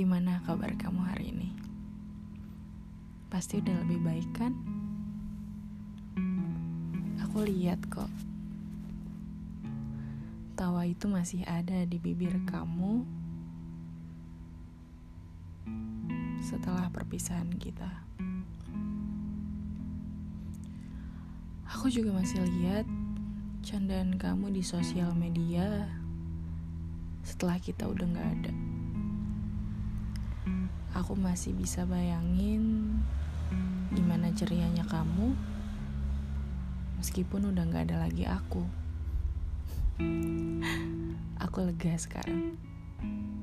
Gimana kabar kamu hari ini? Pasti udah lebih baik kan? Aku lihat kok. Tawa itu masih ada di bibir kamu setelah perpisahan kita. Aku juga masih lihat candaan kamu di sosial media setelah kita udah gak ada. Aku masih bisa bayangin gimana cerianya kamu meskipun udah gak ada lagi aku. Aku lega sekarang.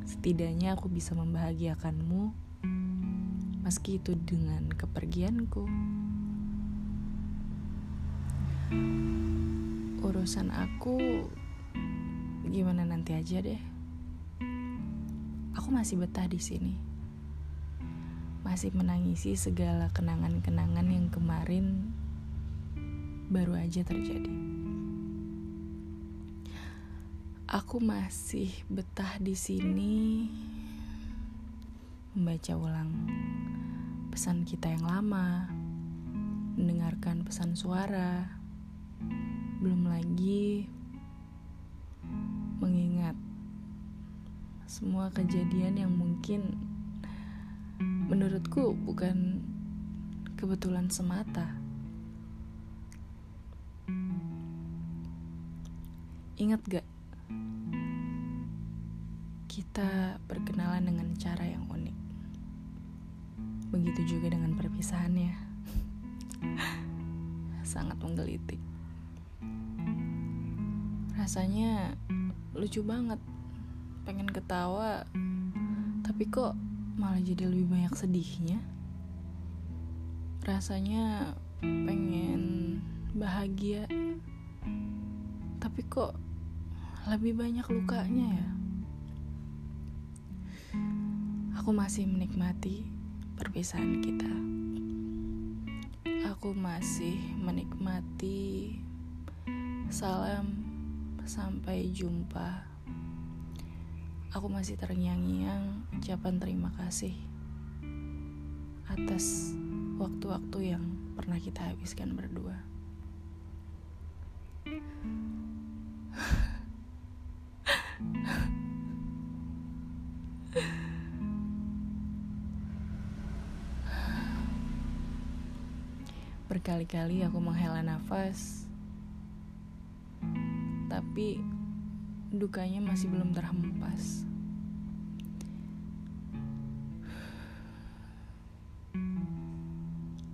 Setidaknya aku bisa membahagiakanmu meski itu dengan kepergianku. Urusan aku gimana nanti aja deh. Aku masih betah di sini. Masih menangisi segala kenangan-kenangan yang kemarin baru aja terjadi. Aku masih betah di sini membaca ulang pesan kita yang lama, mendengarkan pesan suara, belum lagi mengingat semua kejadian yang mungkin menurutku bukan kebetulan semata. Ingat gak? Kita berkenalan dengan cara yang unik. Begitu juga dengan perpisahannya. Sangat menggelitik. Rasanya lucu banget pengen ketawa tapi kok malah jadi lebih banyak sedihnya. Rasanya pengen bahagia. Tapi kok lebih banyak lukanya ya? Aku masih menikmati perpisahan kita. Aku masih menikmati salam. Sampai jumpa. Aku masih terngiang-ngiang ucapan terima kasih atas waktu-waktu yang pernah kita habiskan berdua. Berkali-kali aku menghela nafas tapi dukanya masih belum terhempas.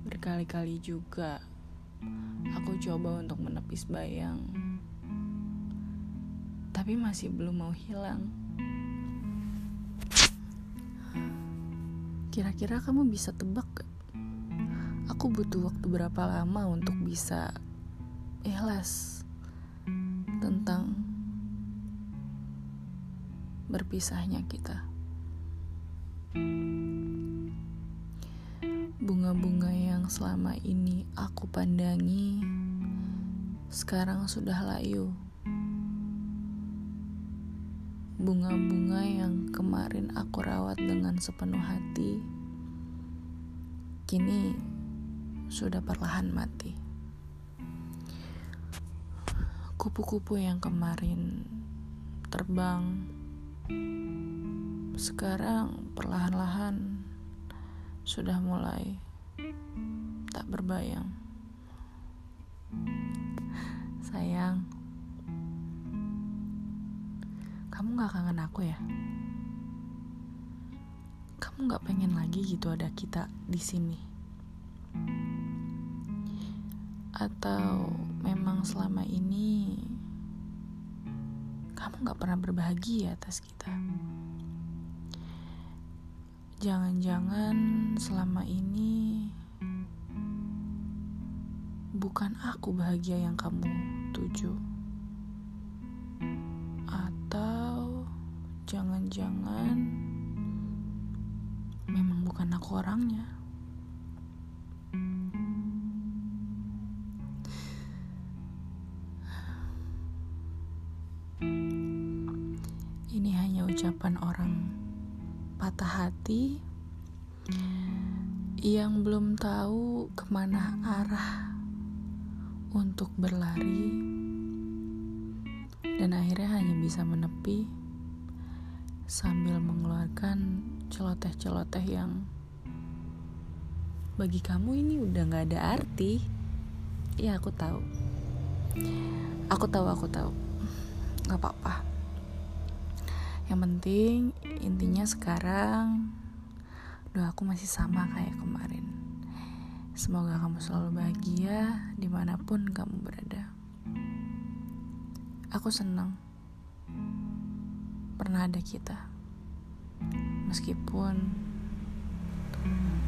Berkali-kali juga aku coba untuk menepis bayang, tapi masih belum mau hilang. Kira-kira kamu bisa tebak gak? Aku butuh waktu berapa lama untuk bisa ikhlas berpisahnya kita. Bunga-bunga yang selama ini aku pandangi sekarang sudah layu. Bunga-bunga yang kemarin aku rawat dengan sepenuh hati kini sudah perlahan mati kupu-kupu yang kemarin terbang sekarang perlahan-lahan sudah mulai tak berbayang. Sayang, kamu gak kangen aku ya? Kamu gak pengen lagi gitu ada kita di sini? Atau memang selama ini kamu gak pernah berbahagia atas kita. Jangan-jangan selama ini bukan aku bahagia yang kamu tuju. Atau jangan-jangan memang bukan aku orangnya. Orang patah hati yang belum tahu ke mana arah untuk berlari dan akhirnya hanya bisa menepi sambil mengeluarkan celoteh-celoteh yang bagi kamu ini udah gak ada arti. Ya aku tahu. Aku tahu aku tahu. Nggak apa-apa yang penting intinya sekarang doaku masih sama kayak kemarin. Semoga kamu selalu bahagia di mana pun kamu berada. Aku senang pernah ada kita. Meskipun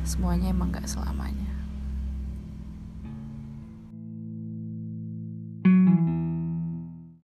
semuanya emang gak selamanya